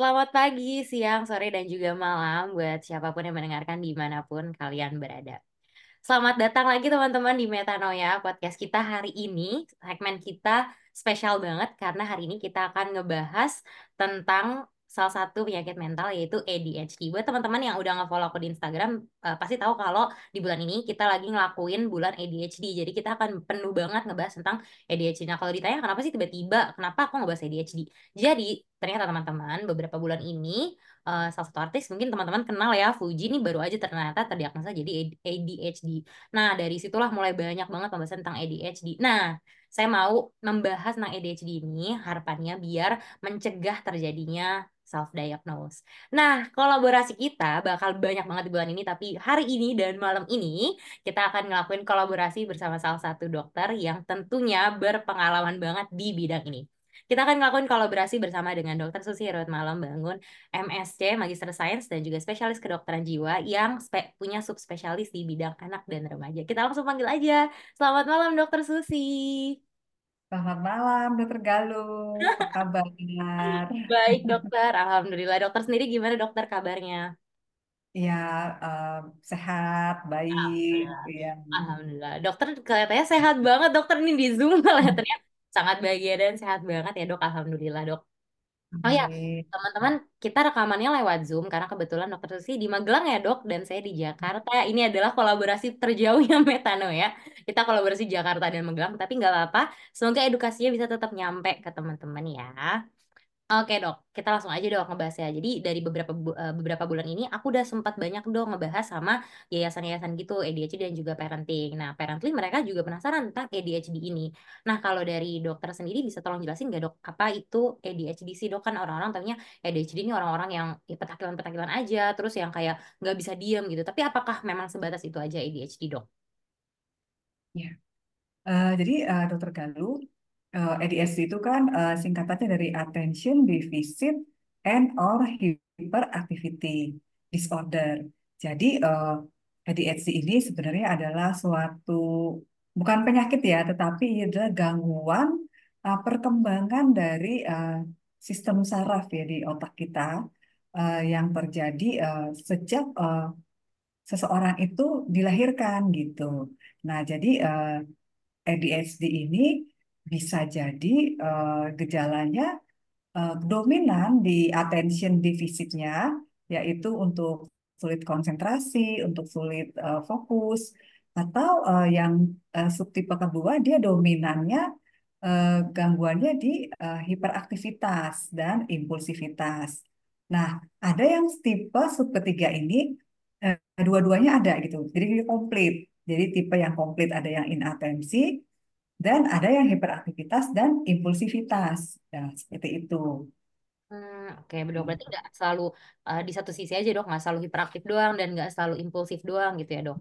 Selamat pagi, siang, sore, dan juga malam buat siapa pun yang mendengarkan di mana pun kalian berada. Selamat datang lagi teman-teman di Metanoia podcast kita hari ini. Segmen kita spesial banget karena hari ini kita akan ngebahas tentang salah satu penyakit mental yaitu ADHD. Buat teman-teman yang udah nge-follow aku di Instagram uh, pasti tahu kalau di bulan ini kita lagi ngelakuin bulan ADHD. Jadi kita akan penuh banget ngebahas tentang ADHD. Nah kalau ditanya kenapa sih tiba-tiba kenapa aku ngebahas ADHD? Jadi ternyata teman-teman beberapa bulan ini uh, salah satu artis mungkin teman-teman kenal ya Fuji ini baru aja ternyata terdiagnosa jadi ADHD. Nah dari situlah mulai banyak banget pembahasan tentang ADHD. Nah saya mau membahas tentang ADHD ini harapannya biar mencegah terjadinya self diagnose. Nah, kolaborasi kita bakal banyak banget di bulan ini tapi hari ini dan malam ini kita akan ngelakuin kolaborasi bersama salah satu dokter yang tentunya berpengalaman banget di bidang ini. Kita akan ngelakuin kolaborasi bersama dengan Dr. Susi Herut Malam Bangun, MSc, Magister Sains, dan juga spesialis kedokteran jiwa yang spe punya subspesialis di bidang anak dan remaja. Kita langsung panggil aja. Selamat malam, Dr. Susi. Selamat malam, Dokter Galuh. Apa kabar? Baik, dokter. Alhamdulillah. Dokter sendiri gimana dokter kabarnya? Ya, uh, sehat, baik. Alhamdulillah. Ya. Alhamdulillah. Dokter kelihatannya sehat banget. Dokter ini di Zoom kelihatannya sangat bahagia dan sehat banget ya dok. Alhamdulillah dok. Oh ya, teman-teman, kita rekamannya lewat Zoom karena kebetulan dokter Susi di Magelang ya dok, dan saya di Jakarta. Ini adalah kolaborasi terjauhnya Metano ya. Kita kolaborasi Jakarta dan Magelang, tapi nggak apa-apa. Semoga edukasinya bisa tetap nyampe ke teman-teman ya. Oke dok, kita langsung aja dok ngebahasnya. Jadi dari beberapa bu uh, beberapa bulan ini aku udah sempat banyak dok ngebahas sama yayasan-yayasan gitu ADHD dan juga parenting. Nah parenting mereka juga penasaran tentang ADHD ini. Nah kalau dari dokter sendiri bisa tolong jelasin nggak dok apa itu ADHD sih dok kan orang-orang tahunya ADHD ini orang-orang yang ya, petakilan-petakilan aja terus yang kayak nggak bisa diem gitu. Tapi apakah memang sebatas itu aja ADHD dok? Ya, uh, jadi uh, dokter Galuh uh, eh, itu kan uh, singkatannya dari Attention Deficit and or Hyperactivity Disorder. Jadi uh, ADHD ini sebenarnya adalah suatu bukan penyakit ya, tetapi adalah gangguan uh, perkembangan dari uh, sistem saraf ya di otak kita uh, yang terjadi uh, sejak uh, seseorang itu dilahirkan gitu. Nah, jadi uh, ADHD ini bisa jadi uh, gejalanya uh, dominan di attention defisitnya, yaitu untuk sulit konsentrasi, untuk sulit uh, fokus, atau uh, yang uh, subtipe kedua dia dominannya uh, gangguannya di uh, hiperaktivitas dan impulsivitas. Nah, ada yang tipe sub ketiga ini uh, dua-duanya ada gitu, jadi komplit. Jadi tipe yang komplit ada yang inatensi, dan ada yang hiperaktivitas dan impulsivitas. Ya, seperti itu. Hmm, Oke, okay. berarti nggak selalu uh, di satu sisi aja dok, nggak selalu hiperaktif doang dan nggak selalu impulsif doang gitu ya dok.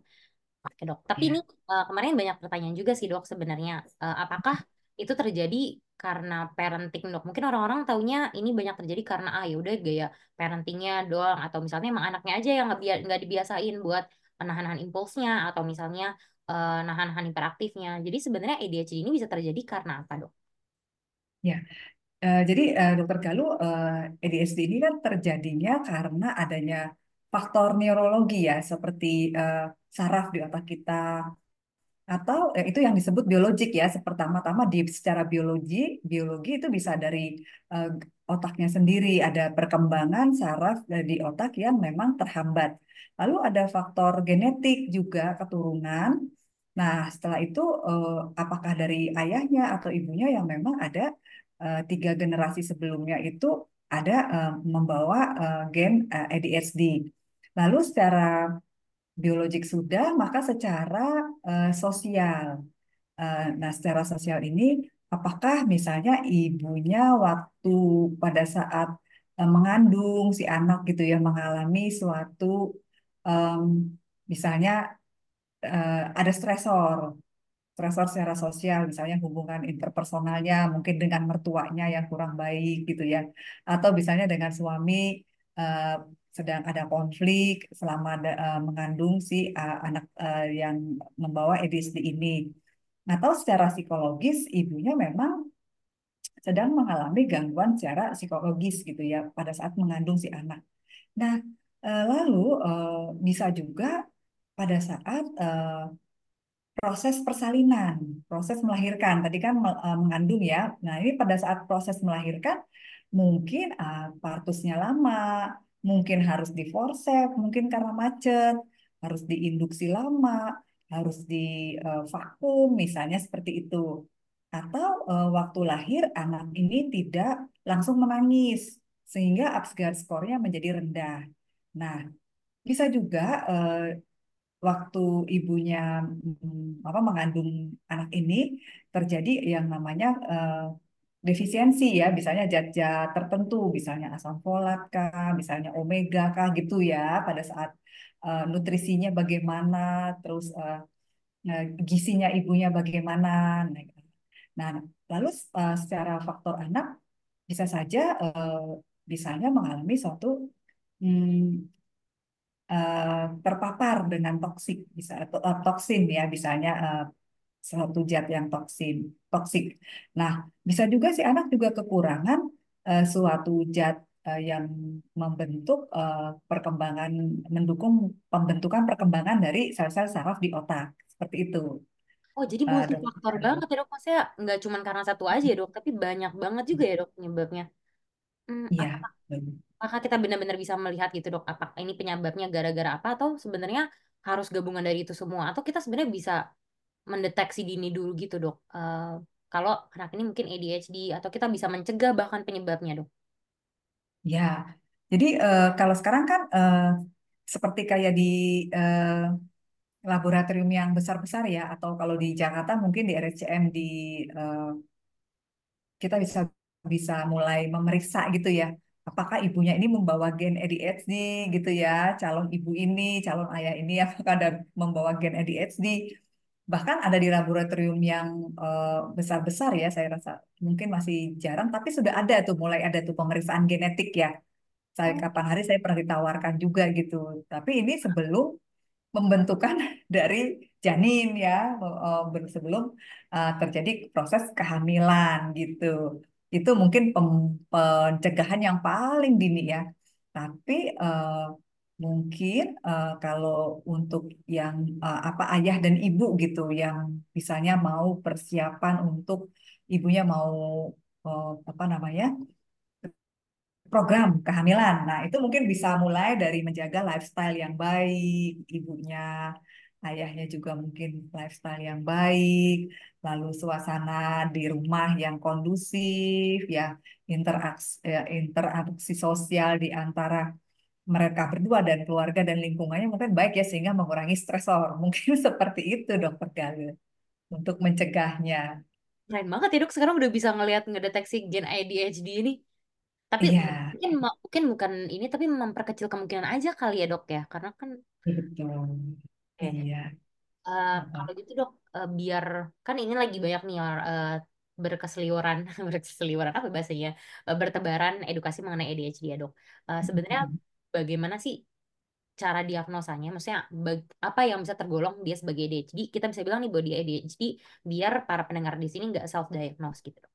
Oke dok, tapi ya. ini uh, kemarin banyak pertanyaan juga sih dok sebenarnya. Uh, apakah itu terjadi karena parenting dok? Mungkin orang-orang taunya ini banyak terjadi karena ah ya udah gaya parentingnya doang atau misalnya emang anaknya aja yang nggak dibiasain buat menahan impulsnya atau misalnya uh, nahan-nahan hiperaktifnya. Jadi sebenarnya ADHD ini bisa terjadi karena apa, dok? Ya, uh, jadi uh, dokter Galuh, uh, ADHD ini kan terjadinya karena adanya faktor neurologi ya, seperti uh, saraf di otak kita, atau eh, itu yang disebut biologik ya. Pertama-tama di secara biologi, biologi itu bisa dari uh, otaknya sendiri, ada perkembangan saraf di otak yang memang terhambat. Lalu ada faktor genetik juga keturunan Nah, setelah itu eh, apakah dari ayahnya atau ibunya yang memang ada eh, tiga generasi sebelumnya itu ada eh, membawa gen ADHD. Lalu secara biologik sudah, maka secara sosial. Nah, secara sosial ini apakah misalnya ibunya waktu pada saat mengandung si anak gitu ya mengalami suatu misalnya uh, ada stresor, stresor secara sosial, misalnya hubungan interpersonalnya mungkin dengan mertuanya yang kurang baik gitu ya, atau misalnya dengan suami uh, sedang ada konflik selama uh, mengandung si uh, anak uh, yang membawa ADHD ini. Atau secara psikologis ibunya memang sedang mengalami gangguan secara psikologis gitu ya pada saat mengandung si anak. Nah, lalu bisa juga pada saat eh, proses persalinan, proses melahirkan. Tadi kan eh, mengandung ya. Nah, ini pada saat proses melahirkan mungkin uh, partusnya lama, mungkin harus di forceps, mungkin karena macet, harus diinduksi lama, harus di uh, vakum misalnya seperti itu. Atau uh, waktu lahir anak ini tidak langsung menangis sehingga Apgar skornya menjadi rendah. Nah, bisa juga uh, waktu ibunya mm, apa mengandung anak ini terjadi yang namanya uh, defisiensi ya, misalnya zat-zat tertentu, misalnya asam folat kah, misalnya omega kah gitu ya, pada saat uh, nutrisinya bagaimana, terus uh, gizinya ibunya bagaimana. Nah, nah lalu uh, secara faktor anak bisa saja uh, misalnya mengalami suatu hmm, uh, terpapar dengan toksik bisa atau uh, toksin ya, misalnya uh, suatu zat yang toksin toksik. Nah, bisa juga si anak juga kekurangan uh, suatu zat uh, yang membentuk uh, perkembangan mendukung pembentukan perkembangan dari sel-sel saraf di otak seperti itu. Oh, jadi Uh, multifaktor banget ya dok. Maksudnya nggak cuma karena satu aja ya dok, tapi banyak banget juga ya dok penyebabnya. Hmm, Iya, apakah, apakah kita benar-benar bisa melihat gitu dok, apakah ini penyebabnya gara-gara apa atau sebenarnya harus gabungan dari itu semua? Atau kita sebenarnya bisa mendeteksi dini dulu gitu dok. Uh, kalau anak ini mungkin ADHD atau kita bisa mencegah bahkan penyebabnya dok. ya. Jadi uh, kalau sekarang kan uh, seperti kayak di uh, laboratorium yang besar-besar ya, atau kalau di Jakarta mungkin di RSCM di uh, kita bisa bisa mulai memeriksa gitu ya. Apakah ibunya ini membawa gen ADHD gitu ya, calon ibu ini, calon ayah ini apakah ada membawa gen ADHD. Bahkan ada di laboratorium yang uh, besar-besar ya, saya rasa mungkin masih jarang, tapi sudah ada tuh, mulai ada tuh pemeriksaan genetik ya. Saya Oh, kapan hari saya pernah ditawarkan juga gitu. Tapi ini sebelum pembentukan dari janin ya eh, sebelum uh, terjadi proses kehamilan gitu. Itu mungkin pencegahan yang paling dini ya. Tapi uh, mungkin uh, kalau untuk yang uh, apa ayah dan ibu gitu yang misalnya mau persiapan untuk ibunya mau uh, apa namanya program kehamilan. Nah, itu mungkin bisa mulai dari menjaga lifestyle yang baik, ibunya, ayahnya juga mungkin lifestyle yang baik, lalu suasana di rumah yang kondusif, ya interaksi, ya, interaksi sosial di antara mereka berdua dan keluarga dan lingkungannya mungkin baik ya sehingga mengurangi stresor. Mungkin seperti itu, Dokter Galuh, untuk mencegahnya. keren banget ya dok. Sekarang udah bisa ngelihat ngedeteksi gen ADHD ini. Tapi Iya, mungkin mungkin bukan ini, tapi memperkecil kemungkinan aja kali ya dok ya. Karena kan betul. Iya. eh, kalau gitu dok, eh, biar kan ini lagi banyak nih eh, berkeseliweran, berkeseliweran apa bahasanya, Eh, bertebaran edukasi mengenai ADHD ya dok. Eh, sebenarnya bagaimana sih cara diagnosanya? Maksudnya bag- apa yang bisa tergolong dia sebagai ADHD? Kita bisa bilang nih bahwa dia ADHD, biar para pendengar di sini nggak self diagnose gitu dok.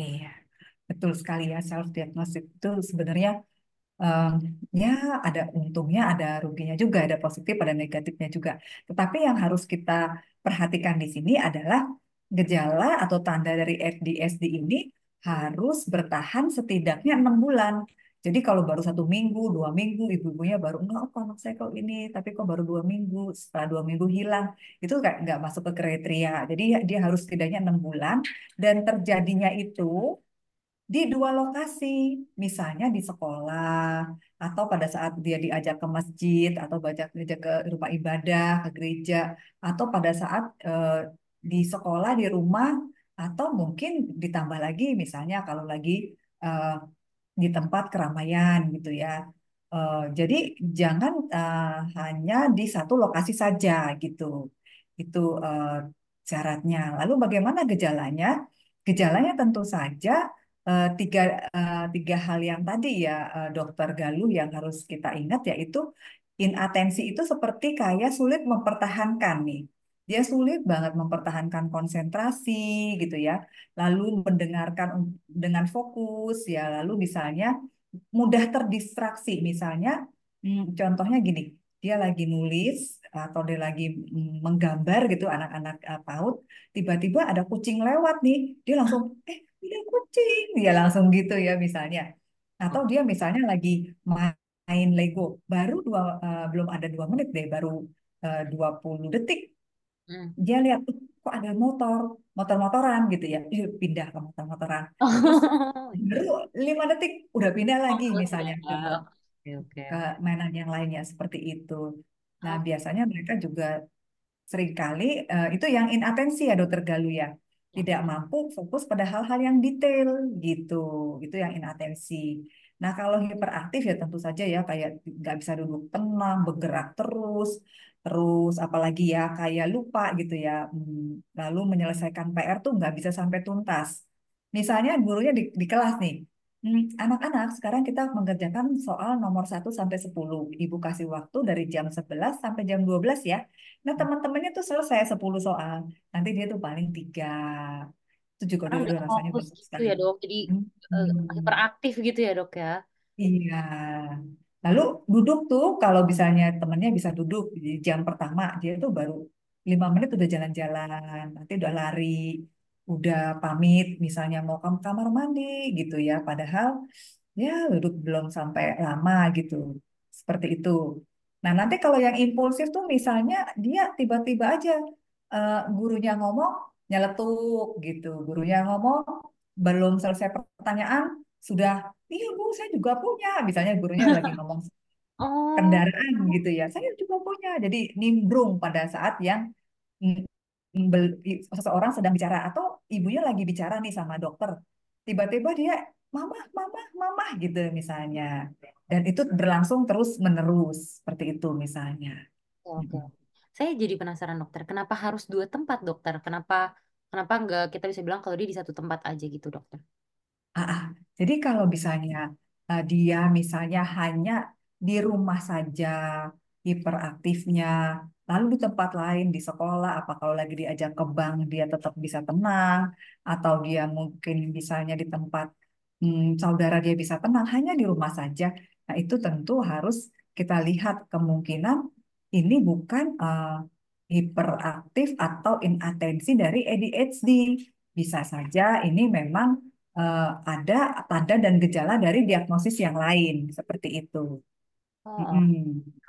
Iya, betul sekali ya self diagnosis itu sebenarnya ya ada untungnya, ada ruginya juga, ada positif, ada negatifnya juga. Tetapi yang harus kita perhatikan di sini adalah gejala atau tanda dari FDSD ini harus bertahan setidaknya enam bulan. Jadi kalau baru satu minggu, dua minggu, ibu-ibunya baru enggak apa anak saya kok ini, tapi kok baru dua minggu, setelah dua minggu hilang, itu nggak nggak masuk ke kriteria. Jadi dia harus setidaknya enam bulan dan terjadinya itu di dua lokasi, misalnya di sekolah, atau pada saat dia diajak ke masjid, atau diajak, diajak ke rumah ibadah, ke gereja, atau pada saat eh, di sekolah, di rumah, atau mungkin ditambah lagi, misalnya kalau lagi eh, di tempat keramaian gitu ya. Eh, jadi jangan eh, hanya di satu lokasi saja gitu. Itu eh, syaratnya. Lalu bagaimana gejalanya? Gejalanya tentu saja eh, tiga eh, tiga hal yang tadi ya eh, Dokter Galuh yang harus kita ingat yaitu inatensi itu seperti kayak sulit mempertahankan nih. dia sulit banget mempertahankan konsentrasi gitu ya, lalu mendengarkan dengan fokus ya, lalu misalnya mudah terdistraksi, misalnya hmm, contohnya gini, dia lagi nulis atau dia lagi mm, menggambar gitu anak-anak uh, PAUD, tiba-tiba ada kucing lewat nih, dia langsung eh ini kucing, dia langsung gitu ya misalnya, atau dia misalnya lagi main Lego, baru dua uh, belum ada dua menit deh, baru uh, 20 detik. Hmm. dia lihat "Uh, kok ada motor? Motor-motoran gitu ya. Ih, pindah ke motor-motoran. Oh, baru lima detik udah pindah oh, lagi udah. misalnya ke oke. ke mainan yang lainnya seperti itu. Nah Oh, biasanya mereka juga sering kali eh, itu yang inatensi ya dokter Galuh ya ya. Tidak mampu fokus pada hal-hal yang detail gitu. Itu yang inatensi. Nah kalau hiperaktif ya tentu saja ya kayak nggak bisa duduk tenang bergerak terus terus apalagi ya kayak lupa gitu ya. Hmm, lalu menyelesaikan PR tuh nggak bisa sampai tuntas. Misalnya gurunya di, di kelas nih Anak-anak, sekarang kita mengerjakan soal nomor satu sampai 10. Ibu kasih waktu dari jam 11 sampai jam 12 ya. Nah, teman-temannya tuh selesai 10 soal. Nanti dia tuh paling tiga. Itu juga udah nggak rasanya bagus gitu sekali. ya dok. Jadi Hmm, eh, hmm. hiperaktif gitu ya dok ya. Iya. Lalu duduk tuh, kalau misalnya temennya bisa duduk di jam pertama, dia tuh baru lima menit udah jalan-jalan, nanti udah lari, udah pamit, misalnya mau ke kamar mandi gitu ya. Padahal ya duduk belum sampai lama gitu, seperti itu. Nah nanti kalau yang impulsif tuh misalnya dia tiba-tiba aja eh, gurunya ngomong nyeletuk gitu, gurunya ngomong belum selesai pertanyaan sudah Iya Bu, saya juga punya. Misalnya gurunya lagi ngomong Oh, kendaraan gitu ya, saya juga punya. Jadi nimbrung pada saat yang seseorang sedang bicara atau ibunya lagi bicara nih sama dokter. Tiba-tiba dia mama, mama, mama gitu misalnya. Dan itu berlangsung terus menerus seperti itu misalnya. oke. Saya jadi penasaran dokter. Kenapa harus dua tempat dokter? Kenapa kenapa nggak kita bisa bilang kalau dia di satu tempat aja gitu dokter? Ah, ah. Jadi kalau misalnya eh, dia misalnya hanya di rumah saja hiperaktifnya, lalu di tempat lain di sekolah, apa kalau lagi diajak ke bank dia tetap bisa tenang, atau dia mungkin misalnya di tempat hmm, saudara dia bisa tenang, hanya di rumah saja. Nah itu tentu harus kita lihat kemungkinan ini bukan eh, hiperaktif atau inatensi dari ADHD. Bisa saja ini memang eh, ada tanda dan gejala dari diagnosis yang lain seperti itu. Oh,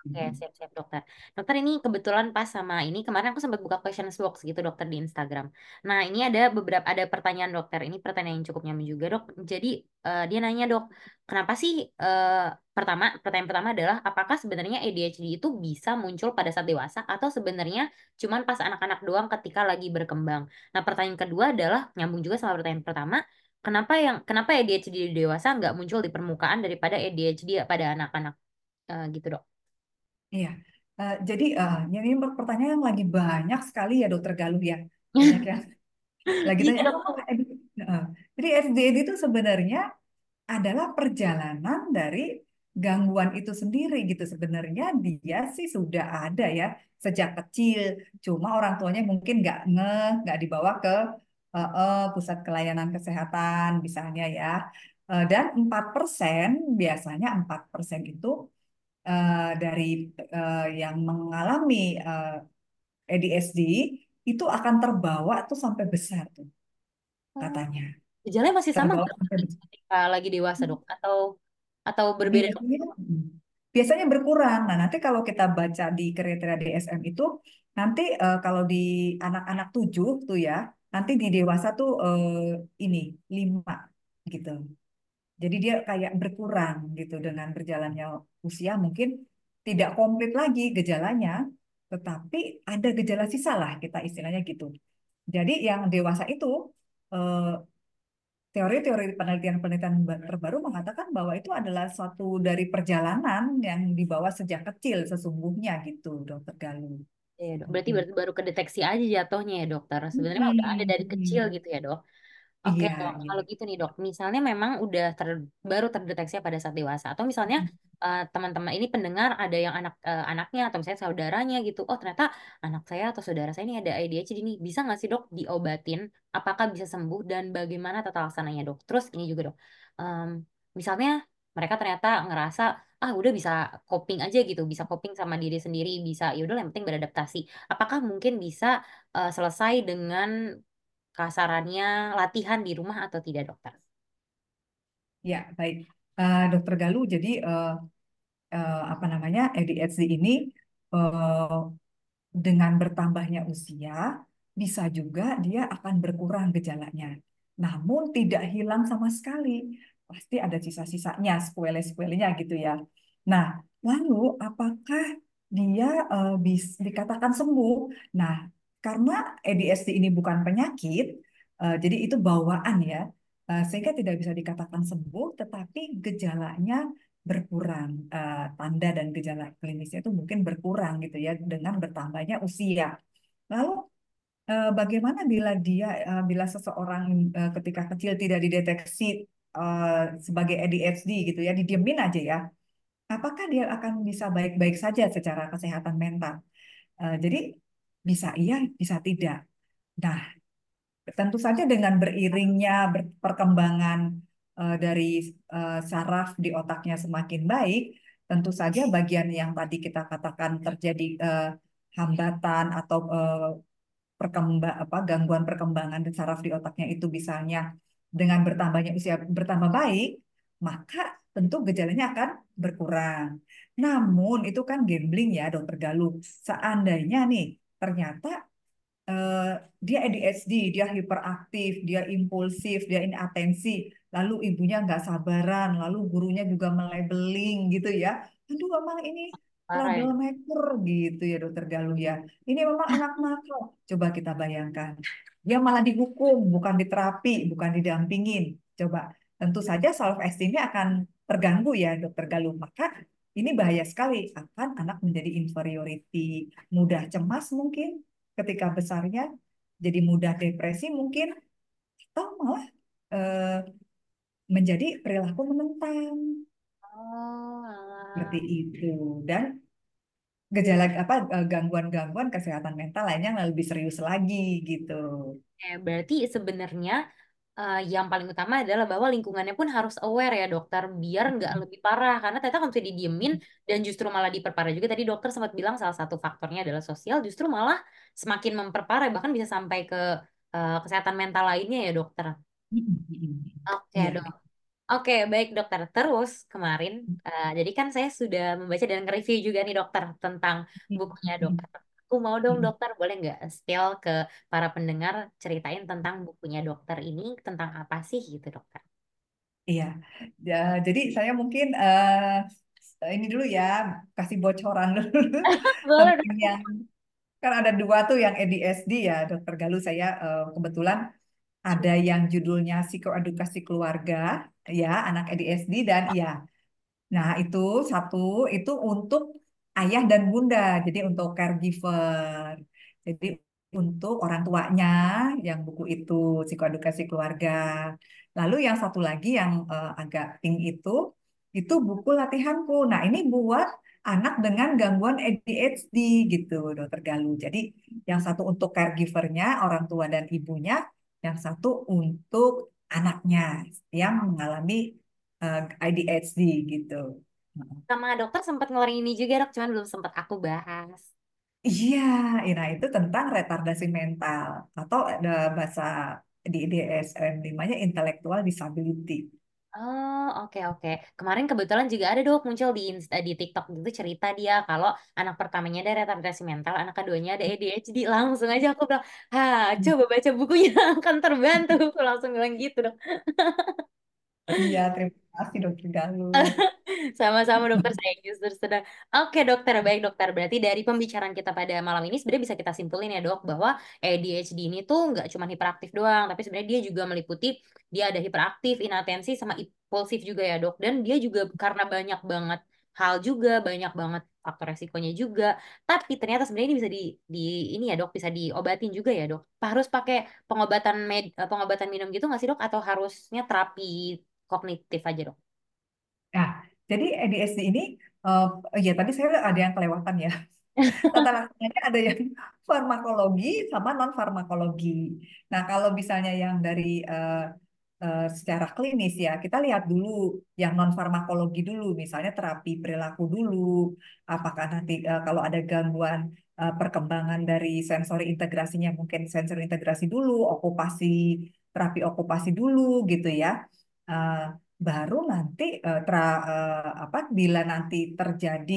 Oke, Mm-mm. siap-siap dokter. Dokter ini kebetulan pas sama ini kemarin aku sempat buka questions box gitu dokter di Instagram. Nah ini ada beberapa ada pertanyaan dokter. Ini pertanyaan yang cukup nyaman juga dok. Jadi eh, dia nanya dok, kenapa sih eh, pertama pertanyaan pertama adalah apakah sebenarnya ADHD itu bisa muncul pada saat dewasa atau sebenarnya cuman pas anak-anak doang ketika lagi berkembang. Nah pertanyaan kedua adalah nyambung juga sama pertanyaan pertama. Kenapa yang kenapa ADHD di dewasa nggak muncul di permukaan daripada ADHD pada anak-anak Eh, gitu dok. Iya. Eh, jadi eh, ini pertanyaan yang lagi banyak sekali ya Dokter Galuh ya. Banyak yang lagi Iya tanya dok. Heeh. Jadi SDD itu sebenarnya adalah perjalanan dari gangguan itu sendiri gitu. Sebenarnya dia sih sudah ada ya sejak kecil. Cuma orang tuanya mungkin nggak ngeh, nggak dibawa ke eh, eh, pusat pelayanan kesehatan misalnya ya. Eh, dan 4% biasanya 4% itu eh, dari eh, yang mengalami eh, ADHD itu akan terbawa tuh sampai besar tuh katanya. Gejalanya masih sama Terbawa ketika lagi dewasa dok? Atau atau berbeda? Biasanya, biasanya berkurang. Nah, nanti kalau kita baca di kriteria DSM itu, nanti eh, kalau di anak-anak tujuh tuh ya, nanti di dewasa tuh eh, ini lima gitu. Jadi dia kayak berkurang gitu dengan berjalannya usia mungkin tidak komplit lagi gejalanya, tetapi ada gejala sisa lah kita istilahnya gitu. Jadi yang dewasa itu eh, Teori-teori penelitian-penelitian ba- terbaru mengatakan bahwa itu adalah suatu dari perjalanan yang dibawa sejak kecil sesungguhnya gitu, Dokter Galuh. Iya dok. Berarti baru, baru kedeteksi aja jatuhnya ya dokter. Sebenarnya mah udah ada dari kecil gitu ya dok. Oke Iya, dok, iya. kalau gitu nih dok, misalnya memang udah ter, baru terdeteksi pada saat dewasa, atau misalnya eh, teman-teman ini pendengar ada yang anak eh, anaknya atau misalnya saudaranya gitu, oh ternyata anak saya atau saudara saya ini ada ADHD nih, bisa nggak sih dok diobatin? Apakah bisa sembuh dan bagaimana tata laksananya dok? Terus ini juga dok, em, misalnya mereka ternyata ngerasa ah udah bisa coping aja gitu, bisa coping sama diri sendiri, bisa ya udah yang penting beradaptasi. Apakah mungkin bisa eh, selesai dengan kasarannya latihan di rumah atau tidak dokter? Ya, baik. Eh, Dokter Galuh, jadi eh, eh, apa namanya ADHD ini eh, dengan bertambahnya usia bisa juga dia akan berkurang gejalanya. Namun tidak hilang sama sekali. Pasti ada sisa-sisanya, sequela-sequelanya gitu ya. Nah, lalu apakah dia eh, bis- dikatakan sembuh? Nah, karena ADHD ini bukan penyakit, eh, jadi itu bawaan ya, eh, sehingga tidak bisa dikatakan sembuh, tetapi gejalanya berkurang eh, tanda dan gejala klinisnya itu mungkin berkurang gitu ya dengan bertambahnya usia. Lalu bagaimana bila dia bila seseorang ketika kecil tidak dideteksi sebagai ADHD gitu ya didiemin aja ya, apakah dia akan bisa baik-baik saja secara kesehatan mental? Jadi bisa iya, bisa tidak. Nah, Tentu saja dengan beriringnya ber- perkembangan eh, dari eh, saraf di otaknya semakin baik, tentu saja bagian yang tadi kita katakan terjadi eh, hambatan atau eh, perkembang apa gangguan perkembangan saraf di otaknya itu misalnya dengan bertambahnya usia bertambah baik, maka tentu gejalanya akan berkurang. Namun itu kan gambling ya, Dokter Galuh. Seandainya nih ternyata eh, dia ADHD, dia hiperaktif, dia impulsif, dia inatensi, lalu ibunya nggak sabaran, lalu gurunya juga melabeling gitu ya. Aduh, emang ini Parah ya. troublemaker gitu ya Dokter Galuh ya. Ini memang anak nakal. Coba kita bayangkan. Dia malah dihukum, bukan diterapi, bukan didampingin. Coba, tentu saja self esteemnya akan terganggu ya Dokter Galuh. Maka ini bahaya sekali. Akan anak menjadi inferiority, mudah cemas mungkin ketika besarnya jadi mudah depresi mungkin atau malah eh, menjadi perilaku menentang. Oh, seperti itu. Dan gejala apa eh, gangguan-gangguan kesehatan mental lainnya yang lebih serius lagi gitu. Eh, berarti sebenarnya eh, yang paling utama adalah bahwa lingkungannya pun harus aware ya dokter, biar nggak lebih parah. Karena ternyata kalau misalnya didiemin dan justru malah diperparah juga. Tadi dokter sempat bilang salah satu faktornya adalah sosial, justru malah semakin memperparah, bahkan bisa sampai ke eh, kesehatan mental lainnya ya dokter. Oke Iya. dok. Oke, baik dokter. Terus kemarin, eh, jadi kan saya sudah membaca dan nge-review juga nih dokter tentang bukunya dokter. Aku mau dong dokter, boleh nggak spill ke para pendengar ceritain tentang bukunya dokter ini tentang apa sih gitu dokter? Iya. Ja- Jadi saya mungkin eh, ini dulu ya kasih bocoran dulu Boleh tentang dok. yang kan ada dua tuh yang ADSD ya Dokter Galuh saya eh, kebetulan ada yang judulnya psikoedukasi keluarga ya anak ADSD dan ya nah itu satu itu untuk ayah dan bunda. Jadi untuk caregiver. Jadi untuk orang tuanya yang buku itu psikoedukasi keluarga. Lalu yang satu lagi yang eh, agak pink itu itu buku latihanku. Nah ini buat anak dengan gangguan ADHD gitu Dokter Galuh. Jadi yang satu untuk caregivernya orang tua dan ibunya yang satu untuk anaknya yang mengalami eh, ADHD gitu. Sama dokter sempat ngeluarin ini juga dok, cuman belum sempat aku bahas. Iya, nah itu tentang retardasi mental atau ada bahasa di DSM-5-nya intellectual disability. Oh, oke oke. Kemarin kebetulan juga ada dok muncul di Insta, di TikTok gitu cerita dia kalau anak pertamanya ada retardasi mental, anak keduanya ada ADHD. Langsung aja aku bilang, "Ah, coba baca bukunya akan terbantu." Aku langsung bilang gitu dok. Iya, terima kasih Dokter Galuh. Sama-sama dokter saya justru sedang. Oke dokter, baik dokter. Berarti dari pembicaraan kita pada malam ini sebenarnya bisa kita simpulin ya dok bahwa ADHD ini tuh nggak cuma hiperaktif doang, tapi sebenarnya dia juga meliputi dia ada hiperaktif, inatensi, sama impulsif juga ya dok. Dan dia juga karena banyak banget hal juga banyak banget faktor resikonya juga. Tapi ternyata sebenarnya ini bisa di, di ini ya dok, bisa diobatin juga ya dok. Harus pakai pengobatan med, eh, pengobatan minum gitu nggak sih dok? Atau harusnya terapi kognitif aja dok? Nah, jadi ADHD ini, eh ya tadi saya ada yang kelewatan ya. Tata ada yang farmakologi sama non farmakologi. Nah, kalau misalnya yang dari eh, eh, secara klinis ya, kita lihat dulu yang non farmakologi dulu, misalnya terapi perilaku dulu, apakah nanti eh, kalau ada gangguan eh, perkembangan dari sensori integrasinya mungkin sensori integrasi dulu, okupasi terapi okupasi dulu gitu ya. Eh, baru nanti eh, tra, eh, apa bila nanti terjadi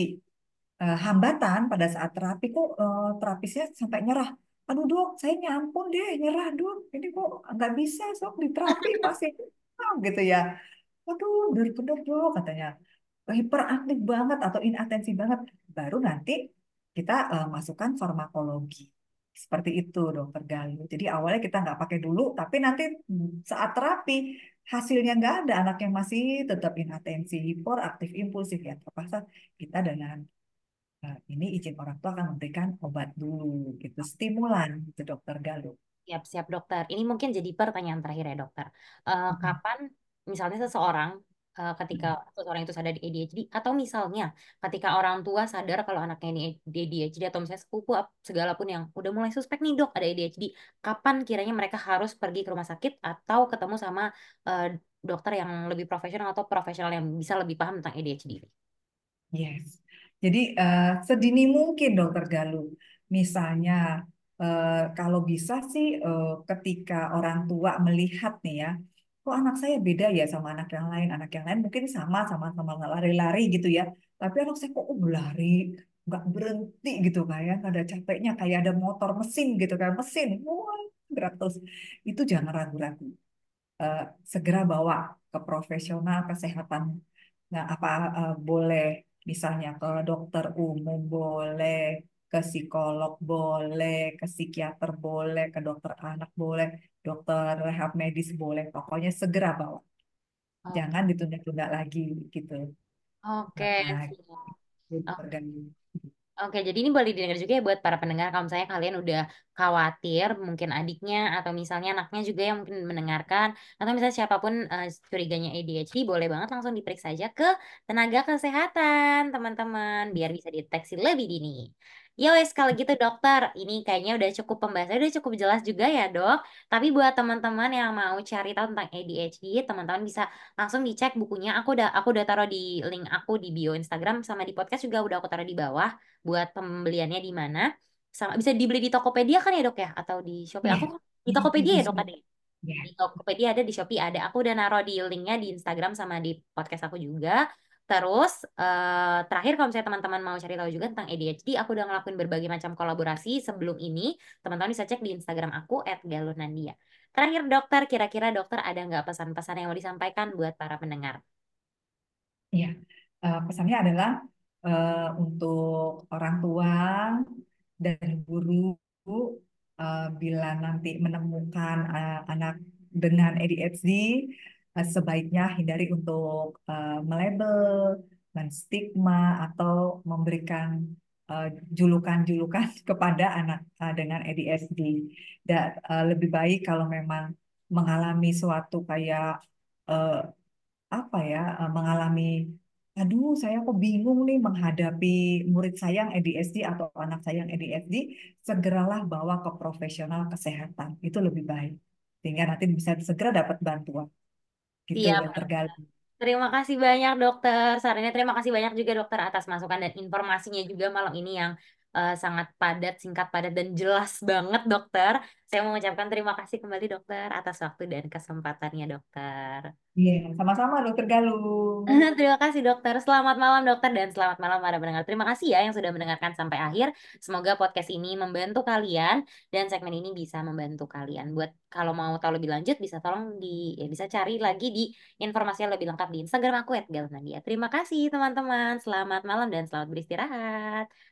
eh, hambatan pada saat terapi kok eh, terapisnya sampai nyerah. Aduh dok, saya nyampun deh nyerah dok. Ini kok nggak bisa sok di terapi masih ah, gitu ya. Waduh, bener-bener dok katanya hiperaktif banget atau inatensi banget. Baru nanti kita eh, masukkan farmakologi. Seperti itu dokter Galuh. Jadi awalnya kita nggak pakai dulu, tapi nanti saat terapi hasilnya nggak ada, anak yang masih tetap inatensi, hiperaktif, impulsif ya terpaksa kita dengan Nah, ini izin orang tua akan memberikan obat dulu, gitu, stimulan, gitu, dokter Galuh. Siap, siap dokter. Ini mungkin jadi pertanyaan terakhir ya dokter. Eh, Mm, kapan misalnya seseorang eh, ketika mm, seseorang itu sadar di ADHD atau misalnya ketika orang tua sadar kalau anaknya ini ADHD atau misalnya sepupu segala pun yang udah mulai suspek nih dok ada ADHD, kapan kiranya mereka harus pergi ke rumah sakit atau ketemu sama eh, dokter yang lebih profesional atau profesional yang bisa lebih paham tentang ADHD ini? Yes. Jadi eh, sedini mungkin dokter Galuh. Misalnya eh, kalau bisa sih eh, ketika orang tua melihat nih ya, kok anak saya beda ya sama anak yang lain. Anak yang lain mungkin sama sama-sama lari-lari gitu ya. Tapi anak saya kok oh, lari nggak berhenti gitu kayak nggak ada capeknya kayak ada motor mesin gitu kayak mesin. Wah, gerak. Itu jangan ragu-ragu. Eh, segera bawa ke profesional kesehatan Nah, apa eh, boleh misalnya ke dokter umum boleh, ke psikolog boleh, ke psikiater boleh, ke dokter anak boleh, dokter rehab medis boleh. Pokoknya segera bawa. Jangan ditunda-tunda lagi gitu. Oke, Nah, itu siap. tergantung. Oke, jadi ini boleh didengar juga ya buat para pendengar kalau misalnya kalian udah khawatir, mungkin adiknya atau misalnya anaknya juga yang mungkin mendengarkan, atau misalnya siapa pun eh, curiganya ADHD, boleh banget langsung diperiksa aja ke tenaga kesehatan, teman-teman, biar bisa deteksi lebih dini. Ya wes, kalau gitu dokter, ini kayaknya udah cukup pembahasannya, udah cukup jelas juga ya dok. Tapi buat teman-teman yang mau cari tahu tentang ADHD, teman-teman bisa langsung dicek bukunya. Aku udah aku udah taruh di link aku di bio Instagram sama di podcast juga udah aku taruh di bawah buat pembeliannya di mana. Sama bisa dibeli di Tokopedia kan ya, Dok ya? Atau di Shopee. Iya, Aku di Tokopedia ya, Dok bisa. ada. ya? Ya, Di Tokopedia ada, di Shopee ada. Aku udah naruh di linknya di Instagram sama di podcast aku juga. Terus eh, terakhir kalau misalnya teman-teman mau cari tahu juga tentang ADHD, aku udah ngelakuin berbagai macam kolaborasi sebelum ini. Teman-teman bisa cek di Instagram aku @galunandia. Terakhir dokter, kira-kira dokter ada nggak pesan-pesan yang mau disampaikan buat para pendengar? iya. Eh, pesannya adalah eh, untuk orang tua dan guru eh, bila nanti menemukan eh, anak dengan ADHD eh, sebaiknya hindari untuk eh, melabel, menstigma atau memberikan eh, julukan-julukan kepada anak eh, dengan ADHD. Dan eh, lebih baik kalau memang mengalami suatu kayak eh, apa ya eh, mengalami aduh saya kok bingung nih menghadapi murid saya yang ADHD atau anak saya yang ADHD segeralah bawa ke profesional kesehatan. Itu lebih baik. Sehingga nanti bisa segera dapat bantuan gitu Siap. dokter Gali Terima kasih banyak dokter. Sarannya terima kasih banyak juga dokter atas masukan dan informasinya juga malam ini yang eh, sangat padat, singkat, padat, dan jelas banget dokter. Saya mengucapkan terima kasih kembali dokter atas waktu dan kesempatannya dokter. iya sama-sama dokter Galuh Terima kasih dokter. Selamat malam dokter dan selamat malam para pendengar. Terima kasih ya yang sudah mendengarkan sampai akhir. Semoga podcast ini membantu kalian dan segmen ini bisa membantu kalian. Buat kalau mau tahu lebih lanjut bisa tolong di ya bisa cari lagi di informasi yang lebih lengkap di Instagram aku @galnadia. Terima kasih teman-teman. Selamat malam dan selamat beristirahat.